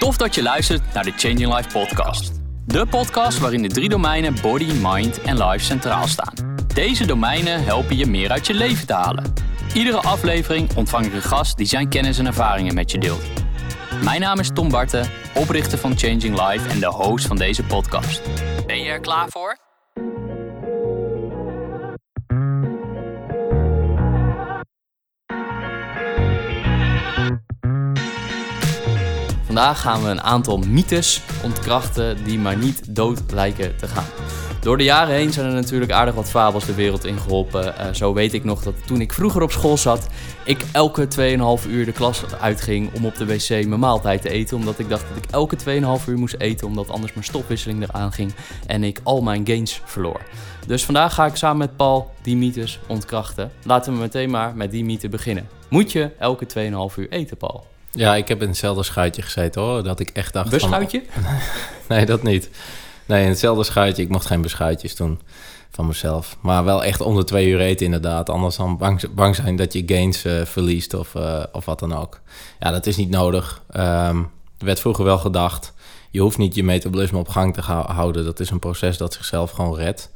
Tof dat je luistert naar de Changing Life podcast. De podcast waarin de drie domeinen body, mind en life centraal staan. Deze domeinen helpen je meer uit je leven te halen. Iedere aflevering ontvang ik een gast die zijn kennis en ervaringen met je deelt. Mijn naam is Tom Barten, oprichter van Changing Life en de host van deze podcast. Ben je er klaar voor? Vandaag gaan we een aantal mythes ontkrachten die maar niet dood lijken te gaan. Door de jaren heen zijn er natuurlijk aardig wat fabels de wereld in geholpen. Uh, zo weet ik nog dat toen ik vroeger op school zat, ik elke 2,5 uur de klas uitging om op de wc mijn maaltijd te eten. Omdat ik dacht dat ik elke 2,5 uur moest eten, omdat anders mijn stofwisseling eraan ging en ik al mijn gains verloor. Dus vandaag ga ik samen met Paul die mythes ontkrachten. Laten we meteen maar met die mythe beginnen. Moet je elke 2,5 uur eten, Paul? Ja, ik heb in hetzelfde schuitje gezeten hoor. Dat ik echt dacht. Beschuitje? Van, nee, dat niet. Nee, in hetzelfde schuitje. Ik mocht geen beschuitjes doen van mezelf. Maar wel echt onder twee uur eten inderdaad. Anders dan bang, bang zijn dat je gains uh, verliest of, uh, of wat dan ook. Ja, dat is niet nodig. Um, er werd vroeger wel gedacht. Je hoeft niet je metabolisme op gang te houden. Dat is een proces dat zichzelf gewoon redt.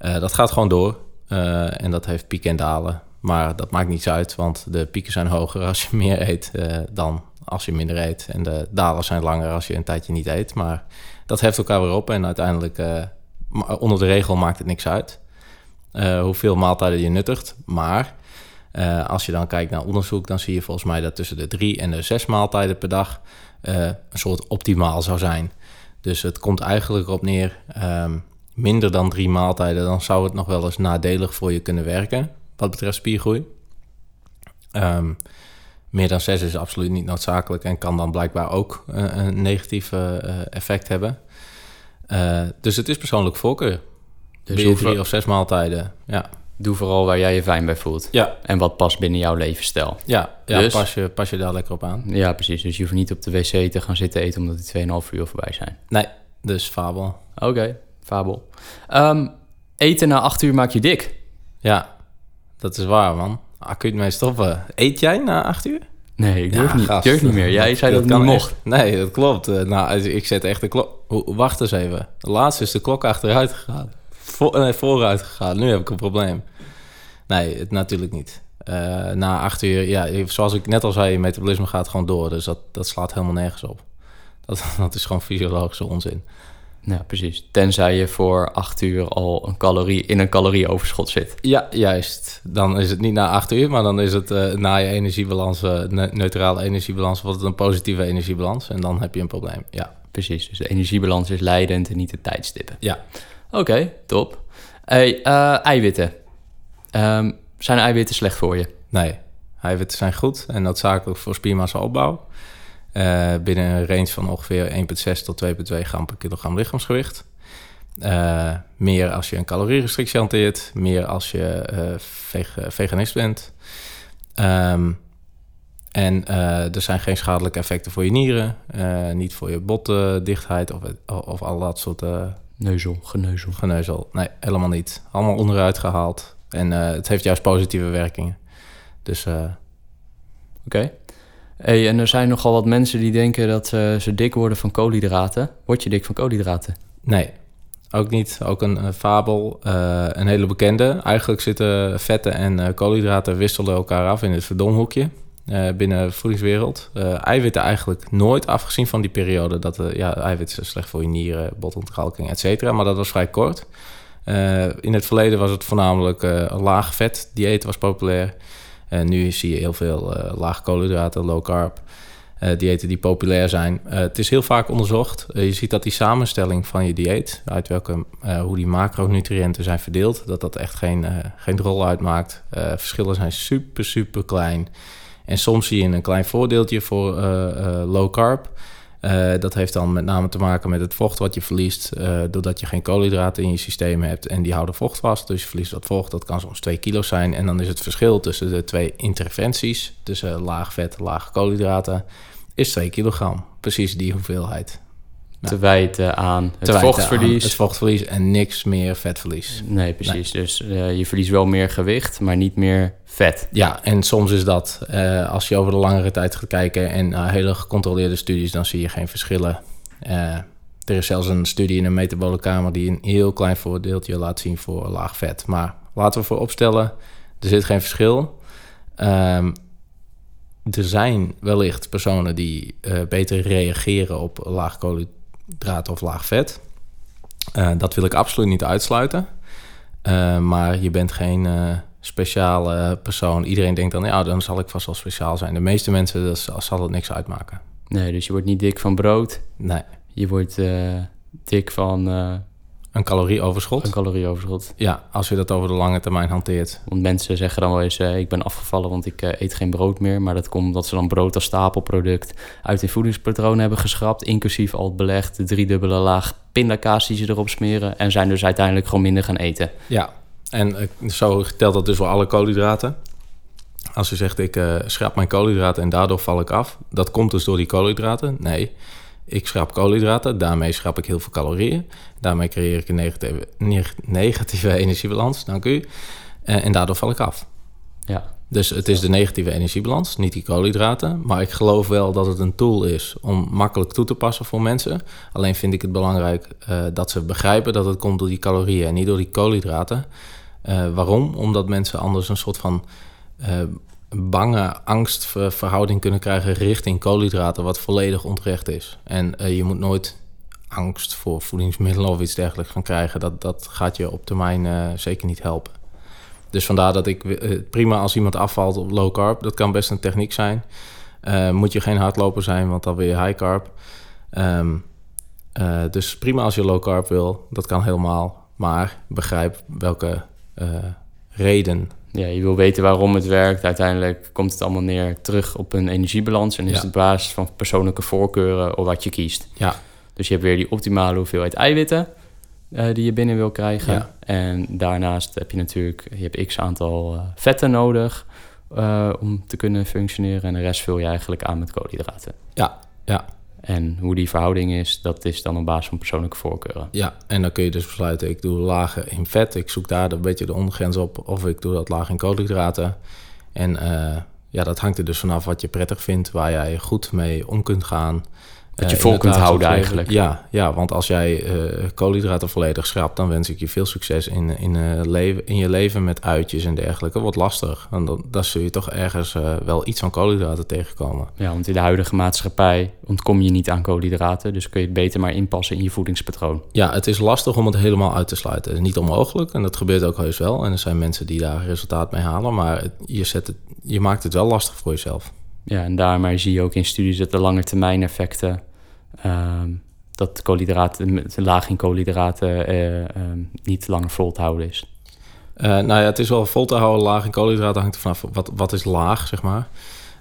Uh, dat gaat gewoon door. en dat heeft pieken en dalen. Maar dat maakt niets uit, want de pieken zijn hoger als je meer eet uh, dan als je minder eet. En de dalen zijn langer als je een tijdje niet eet. Maar dat heft elkaar weer op en uiteindelijk uh, onder de regel maakt het niks uit. Uh, hoeveel maaltijden je nuttigt. Maar als je dan kijkt naar onderzoek, dan zie je volgens mij dat tussen de drie en de zes maaltijden per dag een soort optimaal zou zijn. Dus het komt eigenlijk op neer, um, minder dan drie maaltijden, dan zou het nog wel eens nadelig voor je kunnen werken wat betreft spiergroei. Um, meer dan 6 is absoluut niet noodzakelijk en kan dan blijkbaar ook uh, een negatief uh, effect hebben. Uh, dus het is persoonlijk voorkeur. Dus je drie of zes maaltijden, ja. Doe vooral waar jij je fijn bij voelt. Ja. En wat past binnen jouw levensstijl. Ja, ja dus, pas, je, pas je daar lekker op aan. Ja, precies. Dus je hoeft niet op de wc te gaan zitten eten omdat die 2,5 uur voorbij zijn. Nee, dus fabel. Oké, okay, fabel. Um, eten na 8 uur maakt je dik. Ja, dat is waar, man. Ah, kun je het mee stoppen? Eet jij na acht uur? Nee, ik durf, ja, niet, gast, durf niet meer. Jij zei dat, dat niet mocht. Nee, dat klopt. Uh, nou, ik zet echt de klok... Wacht eens even. De laatste is de klok achteruit gegaan. Voor, nee, vooruit gegaan. Nu heb ik een probleem. Nee, het, natuurlijk niet. Uh, na acht uur, ja, zoals ik net al zei, je metabolisme gaat gewoon door. Dus dat, dat slaat helemaal nergens op. Dat, dat is gewoon fysiologische onzin. Ja, precies. Tenzij je voor acht uur al een calorie in een calorieoverschot zit. Ja, juist. Dan is het niet na acht uur, maar dan is het uh, na je energiebalans, uh, neutrale energiebalans, wordt het een positieve energiebalans. En dan heb je een probleem. Ja, precies. Dus de energiebalans is leidend en niet de tijdstippen. Ja. Oké, okay, top. Hey, uh, eiwitten. Um, zijn eiwitten slecht voor je? Nee, eiwitten zijn goed en noodzakelijk voor spiermassa opbouw. Uh, binnen een range van ongeveer 1,6 tot 2,2 gram per kilogram lichaamsgewicht. Uh, meer als je een calorierestrictie hanteert, meer als je uh, veg veganist bent. Um, en er zijn geen schadelijke effecten voor je nieren, niet voor je botdichtheid of, of al dat soort... Neuzel, geneuzel. Geneuzel, nee, helemaal niet. Allemaal onderuit gehaald. En het heeft juist positieve werkingen. Dus... Oké. Okay. Hey, en er zijn nogal wat mensen die denken dat uh, ze dik worden van koolhydraten. Word je dik van koolhydraten? Nee, ook niet. Ook een, een fabel, uh, een hele bekende. Eigenlijk zitten vetten en koolhydraten wisselen elkaar af in het verdomhoekje binnen de voedingswereld. eiwitten eigenlijk nooit, afgezien van die periode dat ja, eiwitten slecht voor je nieren, botontkalking, et cetera. Maar dat was vrij kort. in het verleden was het voornamelijk laag vet dieet was populair. En nu zie je heel veel uh, laag koolhydraten, low carb. Uh, diëten die populair zijn. Het is heel vaak onderzocht. je ziet dat die samenstelling van je dieet, uit welke, hoe die macronutriënten zijn verdeeld, dat dat echt geen, geen rol uitmaakt. verschillen zijn super, super klein. En soms zie je een klein voordeeltje voor low carb. Uh, dat heeft dan met name te maken met het vocht wat je verliest, uh, doordat je geen koolhydraten in je systeem hebt en die houden vocht vast. Dus je verliest wat vocht, dat kan soms 2 kilo zijn. En dan is het verschil tussen de twee interventies, tussen laag vet laag koolhydraten, is 2 kilogram. Precies die hoeveelheid. Te wijten aan het aan vochtverlies. Het vochtverlies en niks meer vetverlies. Nee, precies. Dus eh, je verliest wel meer gewicht, maar niet meer vet. Ja, en soms is dat, eh, als je over de langere tijd gaat kijken en naar hele gecontroleerde studies, dan zie je geen verschillen. Er is zelfs een studie in een metabole kamer die een heel klein voordeeltje laat zien voor laag vet. Maar laten we vooropstellen, er zit geen verschil. Ehm, er zijn wellicht personen die beter reageren op laag koolhydraten of laag vet. Eh, dat wil ik absoluut niet uitsluiten. Uh, maar je bent geen uh, speciale persoon. Iedereen denkt dan, ja, dan zal ik vast wel speciaal zijn. De meeste mensen, dat zal het niks uitmaken. Nee, dus je wordt niet dik van brood. Nee. Je wordt dik van... een calorieoverschot. Een calorieoverschot. Ja, als je dat over de lange termijn hanteert. Want mensen zeggen dan wel eens, ik ben afgevallen want ik eet geen brood meer. Maar dat komt omdat ze dan brood als stapelproduct uit hun voedingspatroon hebben geschrapt. Inclusief al het belegd, de driedubbele laag pindakaas die ze erop smeren. En zijn dus uiteindelijk gewoon minder gaan eten. Ja, en uh, zo telt dat dus voor alle koolhydraten. Als je zegt, ik schrap mijn koolhydraten en daardoor val ik af. Dat komt dus door die koolhydraten? Nee. Ik schrap koolhydraten, daarmee schrap ik heel veel calorieën. Daarmee creëer ik een negatieve, negatieve energiebalans, dank u. Uh, en daardoor val ik af. Ja. Dus het is de negatieve energiebalans, niet die koolhydraten. Maar ik geloof wel dat het een tool is om makkelijk toe te passen voor mensen. Alleen vind ik het belangrijk uh, dat ze begrijpen dat het komt door die calorieën en niet door die koolhydraten. Uh, waarom? Omdat mensen anders een soort van uh, bange angstverhouding kunnen krijgen richting koolhydraten, wat volledig onterecht is. En je moet nooit angst voor voedingsmiddelen of iets dergelijks van krijgen. Dat, dat gaat je op termijn zeker niet helpen. Dus vandaar dat ik prima als iemand afvalt op low carb, dat kan best een techniek zijn. Moet je geen hardloper zijn, want dan wil je high carb. Uh, dus prima als je low carb wil, dat kan helemaal. Maar begrijp welke reden. Ja, je wil weten waarom het werkt. Uiteindelijk komt het allemaal neer terug op een energiebalans. En is Ja. het basis van persoonlijke voorkeuren of wat je kiest. Ja, Dus je hebt weer die optimale hoeveelheid eiwitten eh, die je binnen wil krijgen. Ja. En daarnaast heb je natuurlijk je hebt x aantal eh, vetten nodig eh, om te kunnen functioneren. En de rest vul je eigenlijk aan met koolhydraten. ja, ja, En hoe die verhouding is, dat is dan op basis van persoonlijke voorkeuren. ja. En dan kun je dus besluiten, ik doe lager in vet. Ik zoek daar een beetje de ondergrens op. Of ik doe dat laag in koolhydraten. En eh, ja, dat hangt er dus vanaf wat je prettig vindt. Waar jij goed mee om kunt gaan. Dat je Eh, vol kunt houden eigenlijk. Ja, ja, want als jij eh, koolhydraten volledig schrapt... dan wens ik je veel succes in, in, eh, leven, in je leven met uitjes en dergelijke. Wordt lastig. Want dan, dan zul je toch ergens wel iets van koolhydraten tegenkomen. Ja, want in de huidige maatschappij ontkom je niet aan koolhydraten. Dus kun je het beter maar inpassen in je voedingspatroon. Ja, het is lastig om het helemaal uit te sluiten. Het is niet onmogelijk en dat gebeurt ook heus wel. En er zijn mensen die daar resultaat mee halen. Maar het- je, zet het, je maakt het wel lastig voor jezelf. Ja, en daarmee zie je ook in studies dat de lange termijn effecten... ehm, dat koolhydraten, laag in koolhydraten eh, ehm, niet langer vol te houden is. Eh, nou ja, het is wel vol te houden. Laag in koolhydraten hangt er vanaf wat, wat is laag, zeg maar.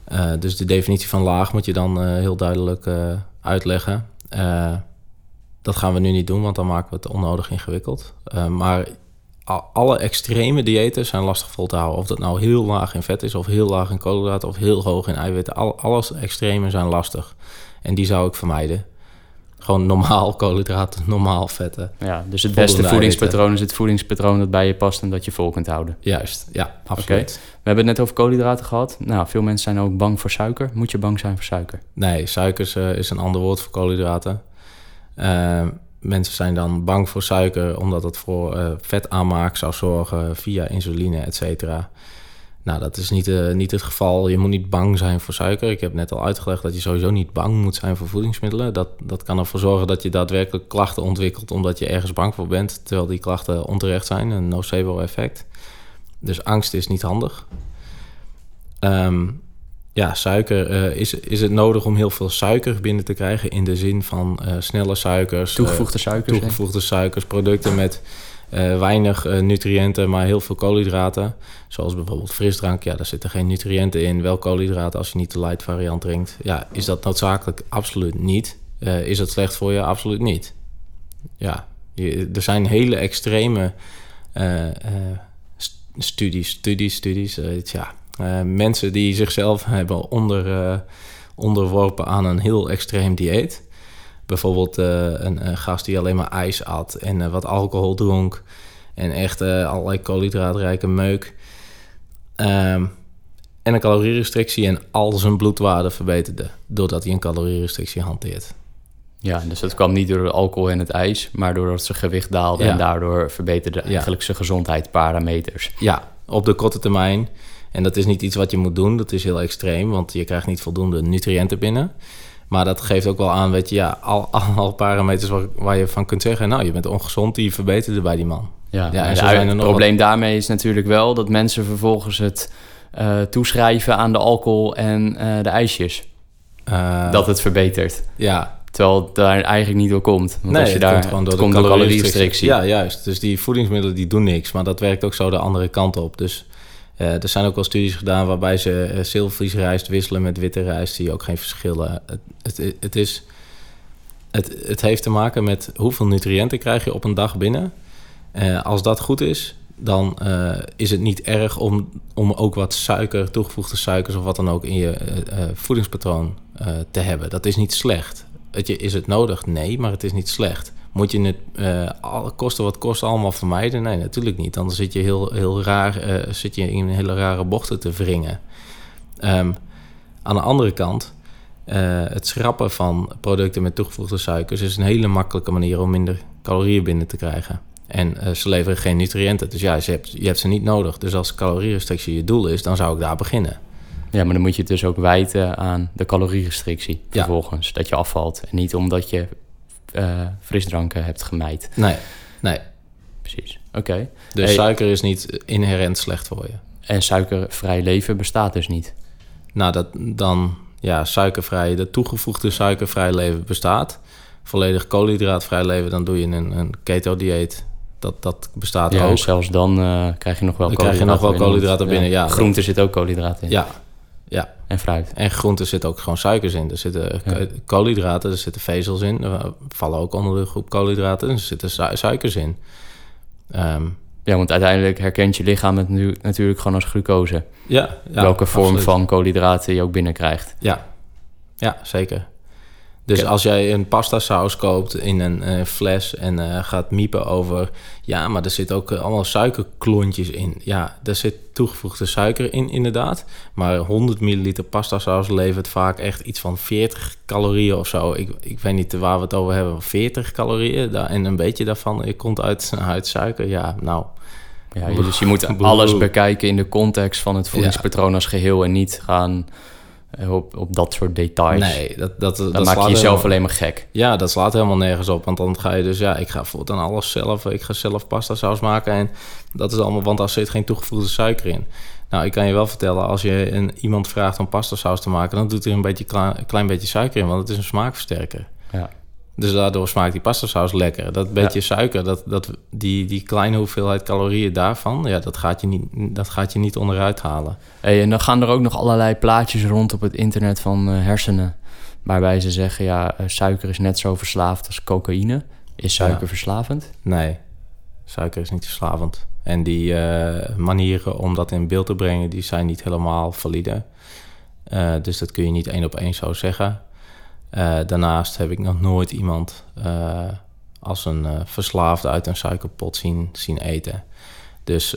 Eh, dus de definitie van laag moet je dan heel duidelijk uitleggen. Dat gaan we nu niet doen, want dan maken we het onnodig ingewikkeld. Maar alle extreme diëten zijn lastig vol te houden. Of dat nou heel laag in vet is, of heel laag in koolhydraten, of heel hoog in eiwitten. Al, alles extreme zijn lastig. En die zou ik vermijden. Gewoon normaal koolhydraten, normaal vetten. Ja, dus het beste voedingspatroon is het voedingspatroon dat bij je past en dat je vol kunt houden. Juist, ja, absoluut. We hebben het net over koolhydraten gehad. Nou, veel mensen zijn ook bang voor suiker. Moet je bang zijn voor suiker? Nee, suikers eh, is een ander woord voor koolhydraten. Eh, mensen zijn dan bang voor suiker omdat het voor eh, vetaanmaak zou zorgen via insuline, et cetera. Nou, dat is niet, eh, niet het geval. Je moet niet bang zijn voor suiker. Ik heb net al uitgelegd dat je sowieso niet bang moet zijn voor voedingsmiddelen. Dat, dat kan ervoor zorgen dat je daadwerkelijk klachten ontwikkelt omdat je ergens bang voor bent, terwijl die klachten onterecht zijn, een nocebo-effect. Dus angst is niet handig. Ehm, ja, suiker. eh, is, is het nodig om heel veel suiker binnen te krijgen in de zin van eh, snelle suikers, Toegevoegde suikers. toegevoegde suikers, producten met eh, weinig eh, nutriënten, maar heel veel koolhydraten. Zoals bijvoorbeeld frisdrank, ja, daar zitten geen nutriënten in. Wel koolhydraten als je niet de light variant drinkt. Ja, is dat noodzakelijk? Absoluut niet. Eh, is het slecht voor je? Absoluut niet. Ja, er zijn hele extreme st- studies, studies, studies. ja, mensen die zichzelf hebben onder, onderworpen aan een heel extreem dieet. Bijvoorbeeld eh, een, een gast die alleen maar ijs at en eh, wat alcohol dronk en echt eh, allerlei koolhydraatrijke meuk. Ehm, en een calorierestrictie en al zijn bloedwaarde verbeterde doordat hij een calorierestrictie hanteert. Ja, dus dat kwam niet door de alcohol en het ijs, maar doordat zijn gewicht daalde Ja. en daardoor verbeterde eigenlijk zijn gezondheidsparameters. Ja, op de korte termijn. En dat is niet iets wat je moet doen. Dat is heel extreem, want je krijgt niet voldoende nutriënten binnen. Maar dat geeft ook wel aan, weet je, ja, al, al parameters waar, waar je van kunt zeggen... nou, je bent ongezond, die verbeterde bij die man. Ja, en zo zijn er het nog probleem daarmee is natuurlijk wel dat mensen vervolgens het eh, toeschrijven aan de alcohol en eh, de ijsjes. Eh, dat het verbetert. Ja, Terwijl het daar eigenlijk niet door komt. Want nee, als je daar, komt gewoon door de calorierestrictie. Ja, juist. Dus die voedingsmiddelen die doen niks. Maar dat werkt ook zo de andere kant op. Dus eh, er zijn ook wel studies gedaan waarbij ze eh, zilvervliesrijst wisselen met witte rijst. Zie je ook geen verschillen. Het, het, het, is, het, het heeft te maken met hoeveel nutriënten krijg je op een dag binnen. Eh, als dat goed is, dan is het niet erg om, om ook wat suiker, toegevoegde suikers of wat dan ook in je voedingspatroon te hebben. Dat is niet slecht. Is het nodig? Nee, maar het is niet slecht. Moet je het eh, kosten wat kost allemaal vermijden? Nee, natuurlijk niet. Dan zit je heel, heel raar, eh, zit je in hele rare bochten te wringen. Ehm, aan de andere kant, eh, het schrappen van producten met toegevoegde suikers is een hele makkelijke manier om minder calorieën binnen te krijgen. En ze leveren geen nutriënten. Dus ja, je hebt, je hebt ze niet nodig. Dus als calorierestrictie je doel is, dan zou ik daar beginnen. Ja, maar dan moet je het dus ook wijten aan de calorierestrictie Ja. vervolgens. Dat je afvalt. En niet omdat je eh, frisdranken hebt gemijd. Nee, nee. Precies. Oké. Dus Hey. suiker is niet inherent slecht voor je. En suikervrij leven bestaat dus niet. Nou, dat dan, ja, suikervrij, de toegevoegde suikervrij leven bestaat. Volledig koolhydraatvrij leven, dan doe je een, een keto-dieet. Dat, dat bestaat Ja, ook. zelfs dan eh, krijg je nog wel Dan krijg je nog wel koolhydraten binnen, ja. Groente zit ook koolhydraten in. Ja, ja. En fruit. En groenten zitten ook gewoon suikers in. Er zitten Ja. koolhydraten, er zitten vezels in. Er vallen ook onder de groep koolhydraten. Er zitten su- suikers in. Ehm, Ja, want uiteindelijk herkent je lichaam het nu natuurlijk gewoon als glucose. ja, ja, welke vorm absoluut. van koolhydraten je ook binnenkrijgt. Ja, ja zeker. Dus als jij een pasta saus koopt in een eh, fles en eh, gaat miepen over... ja, maar er zit ook eh, allemaal suikerklontjes in. Ja, er zit toegevoegde suiker in inderdaad. Maar 100 milliliter pasta saus levert vaak echt iets van 40 calorieën of zo. Ik, ik weet niet waar we het over hebben. 40 calorieën daar, en een beetje daarvan komt uit, uit suiker. Ja, nou... Ja, dus je moet alles bekijken in de context van het voedingspatroon als geheel en niet gaan op, op dat soort details. Nee, dat, dat, dat maak je jezelf helemaal- alleen maar gek. Ja, dat slaat helemaal nergens op. Want dan ga je dus, ja, ik ga voortaan alles zelf. Ik ga zelf pasta saus maken. En dat is allemaal, want daar zit geen toegevoegde suiker in. Nou, ik kan je wel vertellen, als je een, iemand vraagt om pasta saus te maken, dan doet hij een beetje klein, klein beetje suiker in, want het is een smaakversterker. Ja. Dus daardoor smaakt die pasta saus lekker. Dat beetje suiker, dat, dat, die, die kleine hoeveelheid calorieën daarvan, ja, dat gaat je niet, dat gaat je niet onderuit halen. Hey, en dan gaan er ook nog allerlei plaatjes rond op het internet van eh, hersenen. Waarbij ze zeggen, ja, eh, suiker is net zo verslaafd als cocaïne. Is suiker Ja. verslavend? Nee, suiker is niet verslavend. En die eh, manieren om dat in beeld te brengen, die zijn niet helemaal valide. Dus dat kun je niet één op één zo zeggen. Eh, daarnaast heb ik nog nooit iemand eh, als een eh, verslaafde uit een suikerpot zien, zien eten. Dus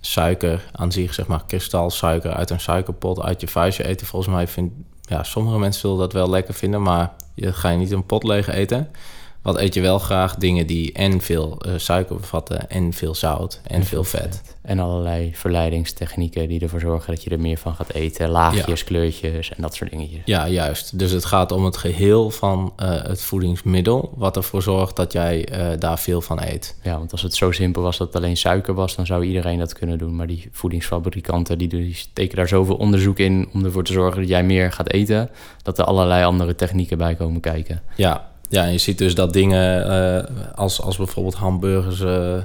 suiker aan zich, zeg maar kristalsuiker uit een suikerpot uit je vuistje eten, volgens mij vind ja, sommige mensen zullen dat wel lekker vinden, maar je ga je niet een pot leeg eten. Wat eet je wel graag? Dingen die en veel eh, suiker bevatten, en veel zout, en veel vet. En allerlei verleidingstechnieken die ervoor zorgen dat je er meer van gaat eten. Laagjes, kleurtjes en dat soort dingetjes. Ja, juist. Dus het gaat om het geheel van eh, het voedingsmiddel, wat ervoor zorgt dat jij eh, daar veel van eet. Ja, want als het zo simpel was dat het alleen suiker was, dan zou iedereen dat kunnen doen. Maar die voedingsfabrikanten die, die steken daar zoveel onderzoek in om ervoor te zorgen dat jij meer gaat eten, dat er allerlei andere technieken bij komen kijken. Ja, ja en je ziet dus dat dingen eh, als, als bijvoorbeeld hamburgers eh,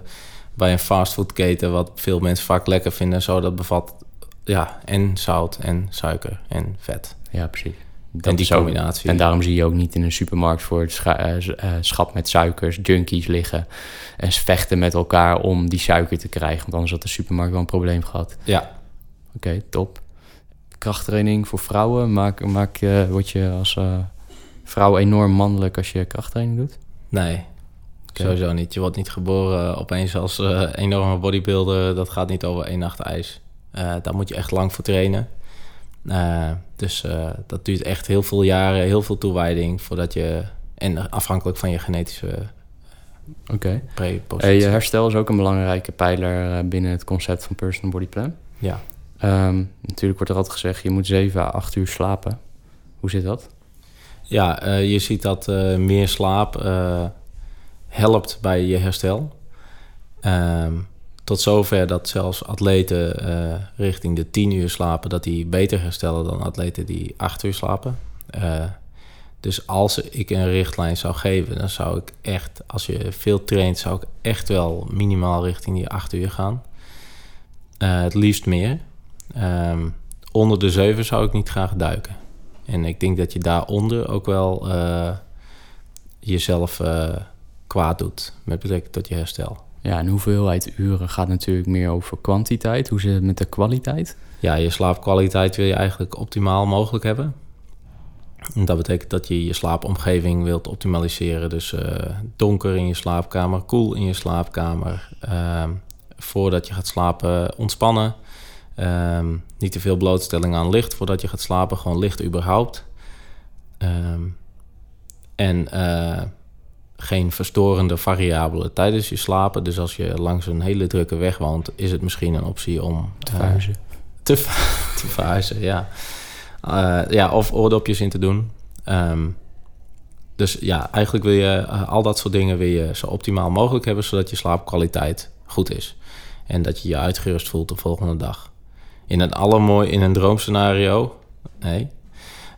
bij een fastfoodketen, wat veel mensen vaak lekker vinden, zo dat bevat ja, en zout en suiker en vet. Ja, precies. Dat en die ook- combinatie. En daarom zie je ook niet in een supermarkt voor het scha- eh, schap met suikers junkies liggen en vechten met elkaar om die suiker te krijgen. Want anders had de supermarkt wel een probleem gehad. Ja, Oké, top. Krachttraining voor vrouwen. Maak, maak, word je als vrouw enorm mannelijk als je krachttraining doet? Nee, sowieso niet. Je wordt niet geboren opeens als uh, enorme bodybuilder. Dat gaat niet over één nacht ijs. Uh, daar moet je echt lang voor trainen. Uh, dus dat duurt echt heel veel jaren, heel veel toewijding voordat je... En afhankelijk van je genetische Oké. Okay. herstel is ook een belangrijke pijler binnen het concept van personal body plan. Ja. Um, natuurlijk wordt er altijd gezegd, je moet 7 à 8 uur slapen. Hoe zit dat? Ja, uh, je ziet dat uh, meer slaap uh, helpt bij je herstel. Um, tot zover dat zelfs atleten richting de 10 uur slapen... dat die beter herstellen dan atleten die 8 uur slapen. dus als ik een richtlijn zou geven, dan zou ik echt... als je veel traint, zou ik echt wel minimaal richting die 8 uur gaan. het liefst meer. Um, onder de 7 zou ik niet graag duiken. En ik denk dat je daaronder ook wel uh, jezelf uh, kwaad doet met betrekking tot je herstel. Ja, en hoeveelheid uren gaat natuurlijk meer over kwantiteit. Hoe zit het met de kwaliteit? Ja, je slaapkwaliteit wil je eigenlijk optimaal mogelijk hebben. En dat betekent dat je je slaapomgeving wilt optimaliseren. Dus uh, donker in je slaapkamer, koel in je slaapkamer. Uh, voordat je gaat slapen, ontspannen. Um, niet te veel blootstelling aan licht voordat je gaat slapen, gewoon licht überhaupt. Um, en uh, geen verstorende variabelen tijdens je slapen. Dus als je langs een hele drukke weg woont, is het misschien een optie om te verhuizen. Uh, te, te verhuizen, ja. Uh, ja, of oordopjes in te doen. Um, dus ja, eigenlijk wil je al dat soort dingen wil je zo optimaal mogelijk hebben, zodat je slaapkwaliteit goed is. En dat je je uitgerust voelt de volgende dag in een allermooi, in een droomscenario, nee,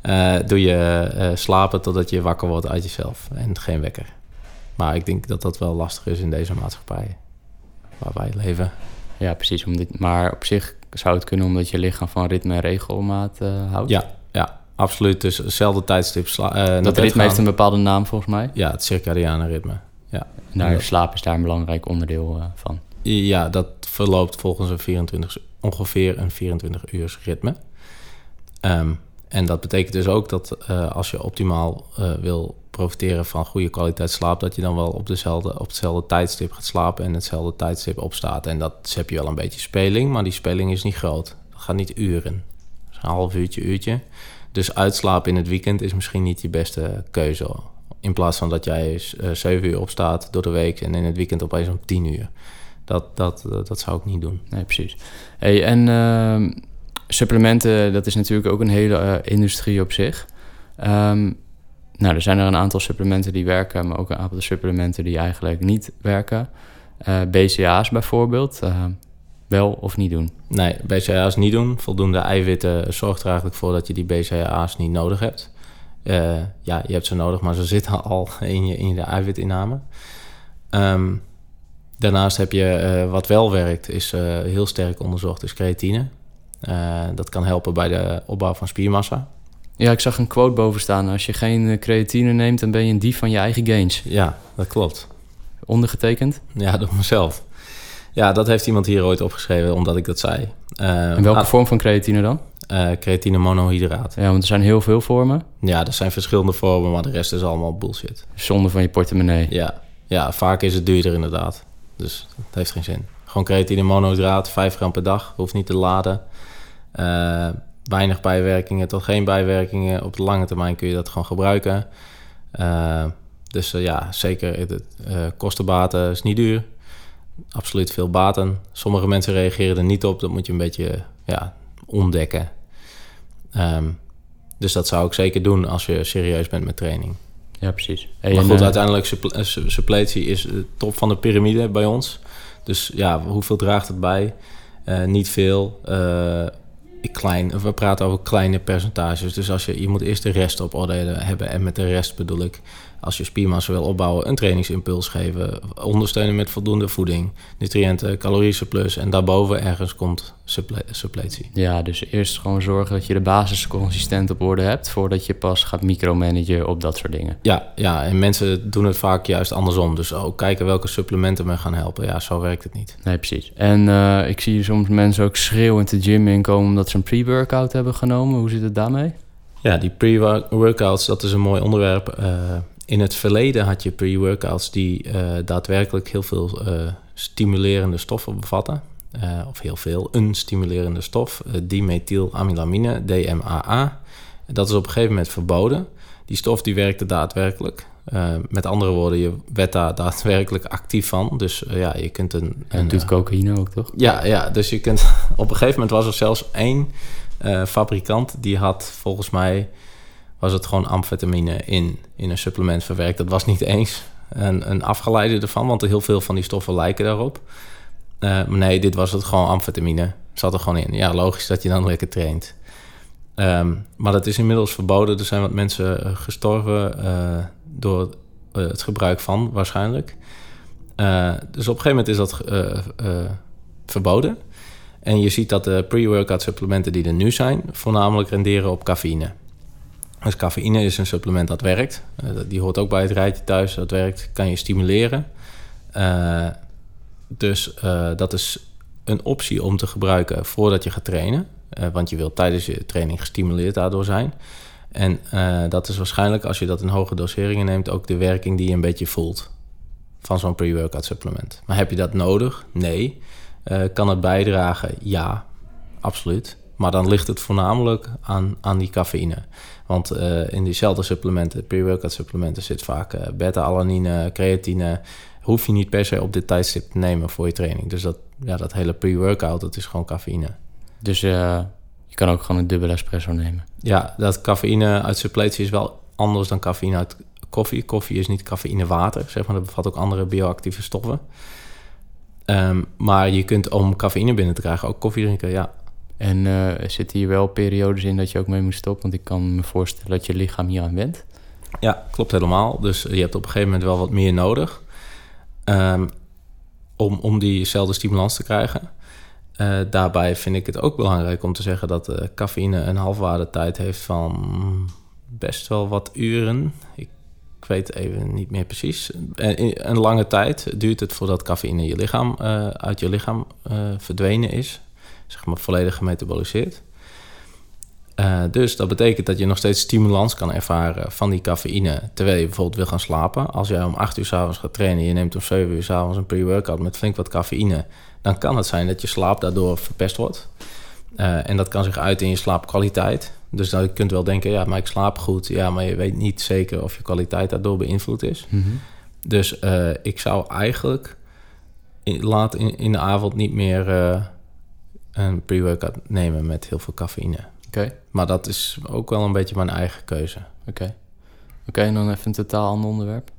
uh, doe je uh, slapen totdat je wakker wordt uit jezelf en geen wekker. Maar ik denk dat dat wel lastig is in deze maatschappij waar wij leven. Ja, precies. Om dit, maar op zich zou het kunnen omdat je lichaam van ritme en regelmaat uh, houdt. Ja, ja, absoluut. Dus hetzelfde tijdstip. Uh, dat ritme heeft een bepaalde naam volgens mij. Ja, het circadiane ritme. Ja. En daar, slaap is daar een belangrijk onderdeel van. Ja, dat verloopt volgens een 24 ongeveer een 24 uur ritme. Um, en dat betekent dus ook dat uh, als je optimaal uh, wil profiteren van goede kwaliteit slaap, dat je dan wel op, dezelfde, op hetzelfde tijdstip gaat slapen en hetzelfde tijdstip opstaat. En dat heb je wel een beetje speling, maar die speling is niet groot. Dat gaat niet uren. Een half uurtje, uurtje. Dus uitslapen in het weekend is misschien niet je beste keuze. In plaats van dat jij uh, 7 uur opstaat door de week en in het weekend opeens om 10 uur. Dat, dat, dat zou ik niet doen. Nee, precies. Hey, en uh, supplementen, dat is natuurlijk ook een hele uh, industrie op zich. Um, nou, er zijn er een aantal supplementen die werken, maar ook een aantal supplementen die eigenlijk niet werken. Uh, eh, BCA's bijvoorbeeld, uh, wel of niet doen? Nee, BCA's niet doen. Voldoende eiwitten zorgt er eigenlijk voor dat je die BCA's niet nodig hebt. Uh, ja, je hebt ze nodig, maar ze zitten al in je, in de eiwitinname. Um, Daarnaast heb je uh, wat wel werkt, is uh, heel sterk onderzocht, is creatine. Uh, dat kan helpen bij de opbouw van spiermassa. Ja, ik zag een quote boven staan. Als je geen creatine neemt, dan ben je een dief van je eigen gains. Ja, dat klopt. Ondergetekend? Ja, door mezelf. Ja, dat heeft iemand hier ooit opgeschreven, omdat ik dat zei. In welke ah, vorm van creatine dan? creatine monohydraat. Ja, want er zijn heel veel vormen. Ja, er zijn verschillende vormen, maar de rest is allemaal bullshit. Zonder van je portemonnee. Ja, ja vaak is het duurder inderdaad. Dus dat heeft geen zin. Gewoon creatine monohydraat, 5 gram per dag. Hoeft niet te laden. Uh, weinig bijwerkingen tot geen bijwerkingen. Op de lange termijn kun je dat gewoon gebruiken. Uh, dus uh, ja, zeker. Kostenbaten is niet duur. Absoluut veel baten. Sommige mensen reageren er niet op. Dat moet je een beetje ja, ontdekken. Um, dus dat zou ik zeker doen als je serieus bent met training. Ja, precies. maar goed, uh, uiteindelijk uh, suppletie is de top van de piramide bij ons. Dus ja, hoeveel draagt het bij? Uh, niet veel. Klein, we praten over kleine percentages. Dus als je, je moet eerst de rest op orde hebben. En met de rest bedoel ik als je spiermassa wil opbouwen, een trainingsimpuls geven. Ondersteunen met voldoende voeding, nutriënten, caloriesurplus. En daarboven ergens komt suppletie. Ja, dus eerst gewoon zorgen dat je de basis consistent op orde hebt... voordat je pas gaat micromanagen op dat soort dingen. Ja, ja, en mensen doen het vaak juist andersom. Dus ook kijken welke supplementen me gaan helpen. Ja, zo werkt het niet. Nee, precies. En uh, ik zie soms mensen ook schreeuwend de gym inkomen... omdat een pre-workout hebben genomen. Hoe zit het daarmee? Ja, die pre-workouts, dat is een mooi onderwerp. Eh, in het verleden had je pre-workouts die uh, daadwerkelijk heel veel uh, stimulerende stoffen bevatten. of heel veel, een stimulerende stof, dimethylamylamine, DMAA. Dat is op een gegeven moment verboden. Die stof die werkte daadwerkelijk. Met andere woorden, je werd daar daadwerkelijk actief van. Dus ja, je kunt een... En doet cocaïne ook, toch? Ja, ja, dus je kunt... Op een gegeven moment was er zelfs één fabrikant die had volgens mij was het gewoon amfetamine in, in een supplement verwerkt. Dat was niet eens een, een afgeleide ervan, want er heel veel van die stoffen lijken daarop. Maar nee, dit was het gewoon amfetamine. Zat er gewoon in. Ja, logisch dat je dan lekker traint. Um, maar dat is inmiddels verboden. Er zijn wat mensen uh, door het gebruik van, waarschijnlijk. dus op een gegeven moment is dat verboden. En je ziet dat de pre-workout supplementen die er nu zijn, voornamelijk renderen op cafeïne. Dus cafeïne is een supplement dat werkt. Die hoort ook bij het rijtje thuis. Dat werkt, kan je stimuleren. Dus dat is een optie om te gebruiken voordat je gaat trainen. want je wilt tijdens je training gestimuleerd daardoor zijn. En dat is waarschijnlijk, als je dat in hoge doseringen neemt, ook de werking die je een beetje voelt van zo'n pre-workout supplement. Maar heb je dat nodig? Nee. Uh, kan het bijdragen? Ja, absoluut. Maar dan ligt het voornamelijk aan, aan die cafeïne. Want uh, in diezelfde supplementen, pre-workout supplementen, zit vaak beta-alanine, creatine. Hoef je niet per se op dit tijdstip te nemen voor je training. Dus dat, ja, dat hele pre-workout, dat is gewoon cafeïne. Dus je kan ook gewoon een dubbele espresso nemen? Ja, dat cafeïne uit suppletie is wel anders dan cafeïne uit koffie. Koffie is niet cafeïne water, zeg maar. Dat bevat ook andere bioactieve stoffen. Um, maar je kunt om cafeïne binnen te krijgen ook koffie drinken, ja. En uh, zitten hier wel periodes in dat je ook mee moet stoppen? Want ik kan me voorstellen dat je lichaam hier aan went. Ja, klopt helemaal. Dus je hebt op een gegeven moment wel wat meer nodig um, om, om diezelfde stimulans te krijgen. Uh, daarbij vind ik het ook belangrijk om te zeggen dat uh, cafeïne een halfwaardetijd heeft van best wel wat uren. Ik weet even niet meer precies. En een lange tijd duurt het voordat cafeïne je lichaam, uh, uit je lichaam verdwenen is. Zeg maar volledig gemetaboliseerd. Uh, dus dat betekent dat je nog steeds stimulans kan ervaren van die cafeïne terwijl je bijvoorbeeld wil gaan slapen. Als jij om 8 uur s'avonds gaat trainen, je neemt om 7 uur s'avonds een pre-workout met flink wat cafeïne, dan kan het zijn dat je slaap daardoor verpest wordt. Uh, en dat kan zich uit in je slaapkwaliteit. Dus dan, je kunt wel denken, ja, maar ik slaap goed. Ja, maar je weet niet zeker of je kwaliteit daardoor beïnvloed is. Mm -hmm. Dus uh, ik zou eigenlijk in, laat in, in de avond niet meer een pre-workout nemen met heel veel cafeïne. Oké. Okay. Maar dat is ook wel een beetje mijn eigen keuze. Oké. Okay. Oké, en dan even een totaal ander onderwerp.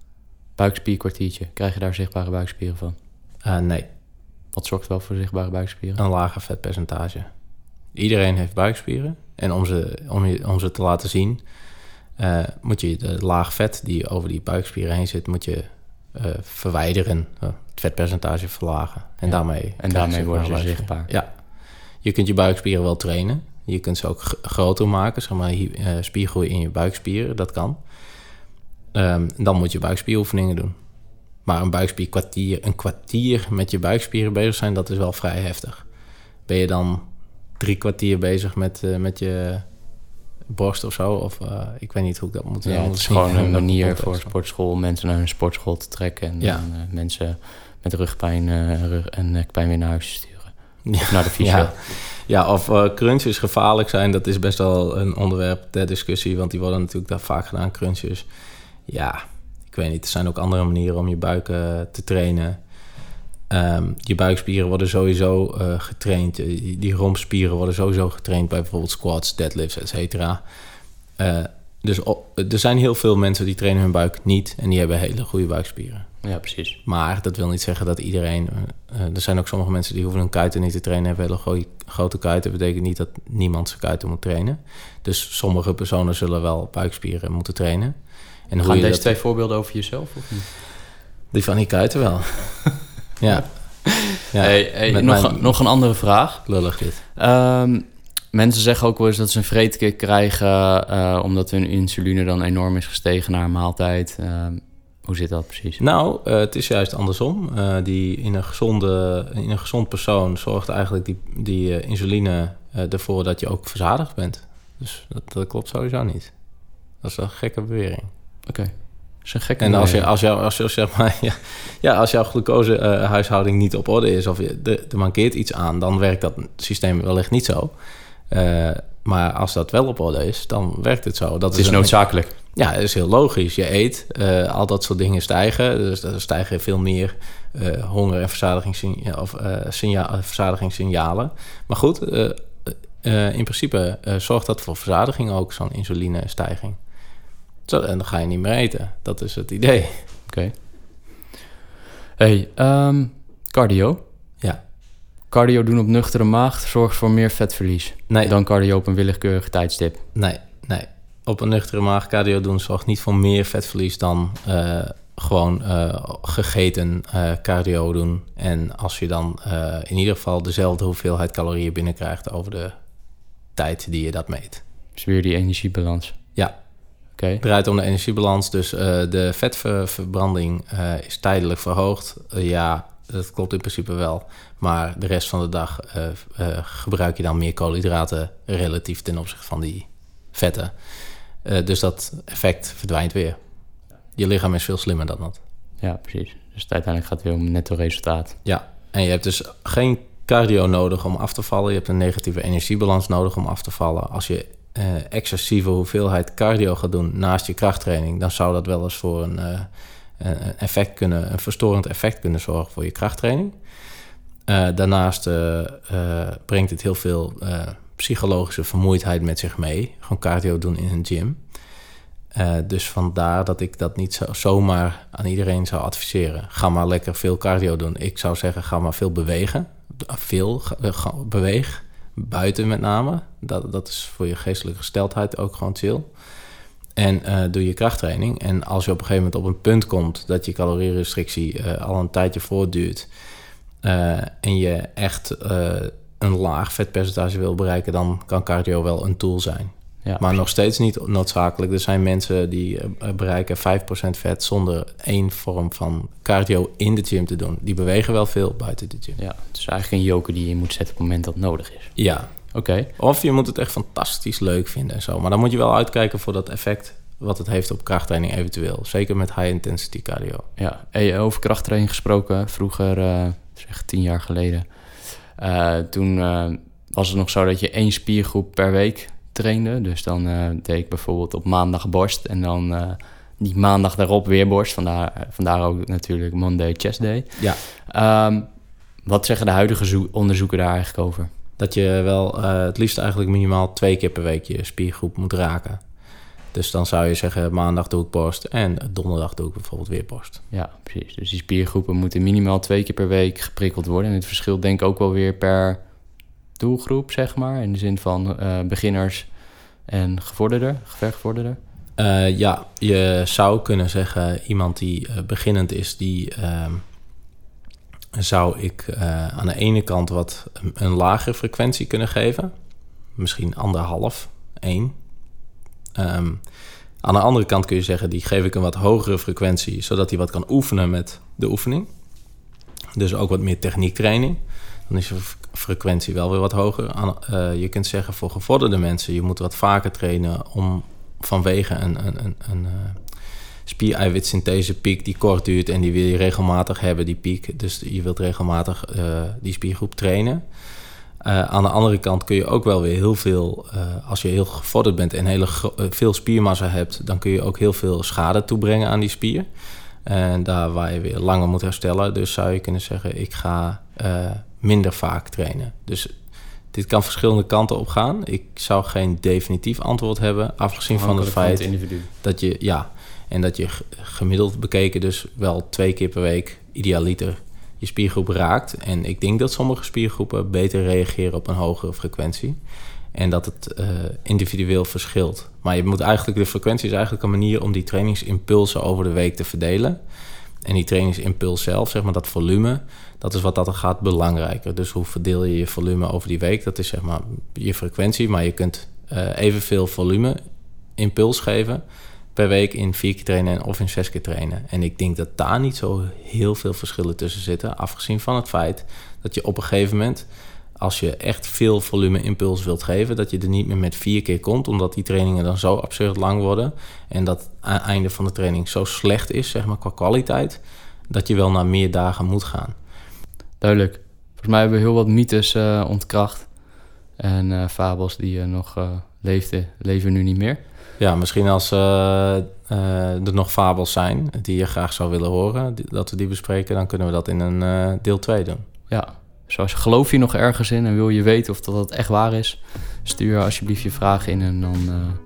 Buikspierkwartiertje. Krijg je daar zichtbare buikspieren van? Uh, nee. Wat zorgt wel voor zichtbare buikspieren? Een lager vetpercentage. Iedereen heeft buikspieren. En om ze, om, je, om ze te laten zien, uh, moet je de laag vet die over die buikspieren heen zit, moet je uh, verwijderen. Uh, het vetpercentage verlagen. En ja. daarmee, en daarmee worden ze zichtbaar. Ja. Je kunt je buikspieren wel trainen. Je kunt ze ook groter maken, zeg maar spiergroei in je buikspieren, dat kan. Um, dan moet je buikspieroefeningen doen. Maar een buikspierkwartier, een kwartier met je buikspieren bezig zijn, dat is wel vrij heftig. Ben je dan drie kwartier bezig met, uh, met je borst of zo. Of uh, ik weet niet hoe ik dat moet ja, Het is gewoon een manier voor sportschool mensen naar hun sportschool te trekken. En ja. dan, uh, mensen met rugpijn rug en nekpijn weer naar huis sturen. Ja. Of naar de fysio. Ja. ja, of crunches gevaarlijk zijn, dat is best wel een onderwerp ter discussie. Want die worden natuurlijk daar vaak gedaan, crunches. Ja, ik weet niet. Er zijn ook andere manieren om je buik te trainen. Um, je buikspieren worden sowieso uh, getraind. Die, die rompspieren worden sowieso getraind bij bijvoorbeeld squats, deadlifts, et cetera. Dus op, er zijn heel veel mensen die trainen hun buik niet en die hebben hele goede buikspieren. Ja, precies. Maar dat wil niet zeggen dat iedereen. Uh, er zijn ook sommige mensen die hoeven hun kuiten niet te trainen, hebben hele grote kuiten. Dat betekent niet dat niemand zijn kuiten moet trainen. Dus sommige personen zullen wel buikspieren moeten trainen. En Gaan deze dat... twee voorbeelden over jezelf of niet? Die van die kuiten wel. Ja. ja hey, hey, nog, mijn... nog een andere vraag. Lullig dit. Um, mensen zeggen ook wel eens dat ze een vreedkick krijgen... Uh, omdat hun insuline dan enorm is gestegen na een maaltijd. Uh, hoe zit dat precies? Nou, uh, het is juist andersom. Uh, die in, een gezonde, in een gezond persoon zorgt eigenlijk die, die uh, insuline ervoor dat je ook verzadigd bent. Dus dat, dat klopt sowieso niet. Dat is een gekke bewering. Oké. Is een gekke En als, je, als, jou, als, je, zeg maar, ja, ja, als jouw glucosehuishouding niet op orde is of je, er, er mankeert iets aan, dan werkt dat systeem wellicht niet zo. Eh, maar als dat wel op orde is, dan werkt het zo. Dat Het is noodzakelijk. Ja, dat is heel logisch. Je eet, eh, al dat soort dingen stijgen. Dus er stijgen veel meer eh, honger- en verzadigingssignalen. Of, signa- eh, verzadigingssignalen. Maar goed, in principe zorgt dat voor verzadiging ook, zo'n insulinestijging. Zo, en dan ga je niet meer eten. Dat is het idee. Oké. Hey, ehm, cardio. Ja. Cardio doen op nuchtere maag zorgt voor meer vetverlies Nee, dan cardio op een willekeurig tijdstip. nee. Op een nuchtere maag cardio doen zorgt niet voor meer vetverlies dan eh, gewoon eh, gegeten eh, cardio doen. En als je dan in ieder geval dezelfde hoeveelheid calorieën binnenkrijgt over de tijd die je dat meet. Dus weer die energiebalans. Ja. Oké. Het draait om de energiebalans, dus de vetverbranding is tijdelijk verhoogd. Ja, dat klopt in principe wel. Maar de rest van de dag gebruik je dan meer koolhydraten relatief ten opzichte van die vetten. Eh, dus dat effect verdwijnt weer. Je lichaam is veel slimmer dan dat. Ja, precies. Dus het uiteindelijk gaat het weer om netto resultaat. Ja, en je hebt dus geen cardio nodig om af te vallen. Je hebt een negatieve energiebalans nodig om af te vallen. Als je eh, excessieve hoeveelheid cardio gaat doen naast je krachttraining, dan zou dat wel eens voor een, eh, een effect kunnen, een verstorend effect kunnen zorgen voor je krachttraining. Daarnaast brengt het heel veel psychologische vermoeidheid met zich mee. Gewoon cardio doen in een gym. Eh, dus vandaar dat ik dat niet zo, zomaar aan iedereen zou adviseren. Ga maar lekker veel cardio doen. Ik zou zeggen, ga maar veel bewegen. Veel eh, beweeg. Buiten met name. Dat, dat is voor je geestelijke gesteldheid ook gewoon chill. En eh, doe je krachttraining. En als je op een gegeven moment op een punt komt dat je calorierestrictie eh, al een tijdje voortduurt. en je echt een laag vetpercentage wil bereiken, dan kan cardio wel een tool zijn. Ja, Maar nog steeds niet noodzakelijk. Er zijn mensen die eh, bereiken 5% vet zonder één vorm van cardio in de gym te doen. Die bewegen wel veel buiten de gym. ja, het is eigenlijk een joker die je moet zetten op het moment dat het nodig is. Ja. Oké. Of je moet het echt fantastisch leuk vinden en zo. Maar dan moet je wel uitkijken voor dat effect wat het heeft op krachttraining eventueel. Zeker met high intensity cardio. Ja, hey, over krachttraining gesproken. Vroeger, eh, zeg tien jaar geleden. Eh, toen eh, was het nog zo dat je één spiergroep per week trainde. Dus dan eh, deed ik bijvoorbeeld op maandag borst. En dan die maandag daarop weer borst. Vandaar, vandaar ook natuurlijk Monday Chest Day. Ja. Ehm, wat zeggen de huidige zo- onderzoeken daar eigenlijk over? Dat je wel het liefst eigenlijk minimaal twee keer per week je spiergroep moet raken. Dus dan zou je zeggen, maandag doe ik borst en donderdag doe ik bijvoorbeeld weer borst. Ja, precies. Dus die spiergroepen moeten minimaal twee keer per week geprikkeld worden. En het verschilt denk ik ook wel weer per doelgroep, zeg maar. In de zin van eh, beginners en gevorderde, vergevorderde. Eh, ja, je zou kunnen zeggen, iemand die eh, beginnend is, die ehm, zou ik aan de ene kant wat een, een lagere frequentie kunnen geven. Misschien anderhalf, één. Ehm, aan de andere kant kun je zeggen, die geef ik een wat hogere frequentie, zodat hij wat kan oefenen met de oefening. Dus ook wat meer techniektraining. Dan is fre- frequentie wel weer wat hoger. Eh, je kunt zeggen voor gevorderde mensen, je moet wat vaker trainen om vanwege een, een, een, een piek die kort duurt en die wil je regelmatig hebben, die piek. Dus je wilt regelmatig eh, die spiergroep trainen. Eh, aan de andere kant kun je ook wel weer heel veel, eh, als je heel gevorderd bent en hele eh, veel spiermassa hebt, dan kun je ook heel veel schade toebrengen aan die spier. En daar waar je weer langer moet herstellen. Dus zou je kunnen zeggen, ik ga minder vaak trainen. Dus dit kan verschillende kanten op gaan. Ik zou geen definitief antwoord hebben, afgezien van het feit dat je, ja, en dat je gemiddeld bekeken dus wel twee keer per week, idealiter, spiergroep raakt. En ik denk dat sommige spiergroepen beter reageren op een hogere frequentie. En dat het eh, individueel verschilt. Maar je moet eigenlijk, de frequentie is eigenlijk een manier om die trainingsimpulsen over de week te verdelen. En die trainingsimpuls zelf, zeg maar dat volume, dat is wat dat er gaat belangrijker. Dus hoe verdeel je je volume over die week? Dat is zeg maar je frequentie, maar je kunt eh, evenveel volume impuls geven per week in vier keer trainen of in zes keer trainen. En ik denk dat daar niet zo heel veel verschillen tussen zitten, afgezien van het feit dat je op een gegeven moment als je echt veel volume impuls wilt geven, dat je er niet meer met vier keer komt, omdat die trainingen dan zo absurd lang worden en dat het einde van de training zo slecht is, zeg maar qua kwaliteit, dat je wel naar meer dagen moet gaan. Duidelijk. Volgens mij hebben we heel wat mythes uh, ontkracht en uh, fabels die uh, nog leefden, leven nu niet meer. Ja, misschien als er nog fabels zijn die je graag zou willen horen, dat we die bespreken, dan kunnen we dat in een deel 2 doen. Ja, Zoals geloof je nog ergens in en wil je weten of dat, dat echt waar is, stuur alsjeblieft je vraag in en dan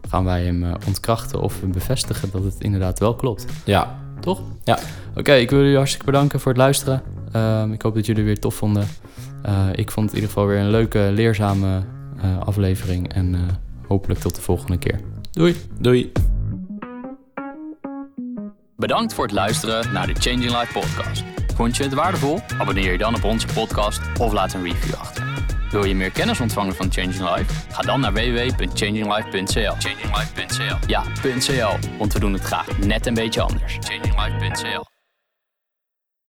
gaan wij hem ontkrachten of bevestigen dat het inderdaad wel klopt. Ja. Toch? Ja. Oké, ik wil jullie hartstikke bedanken voor het luisteren. Uh, ik hoop dat jullie weer tof vonden. Eh, ik vond het in ieder geval weer een leuke, leerzame aflevering en hopelijk tot de volgende keer. Doei. Doei. Bedankt voor het luisteren naar de Changing Life podcast. Vond je het waardevol? Abonneer je dan op onze podcast of laat een review achter. Wil je meer kennis ontvangen van Changing Life? Ga dan naar www.changinglife.cl. Changinglife.cl. Ja, .cl, want we doen het graag net een beetje anders. Changinglife.cl.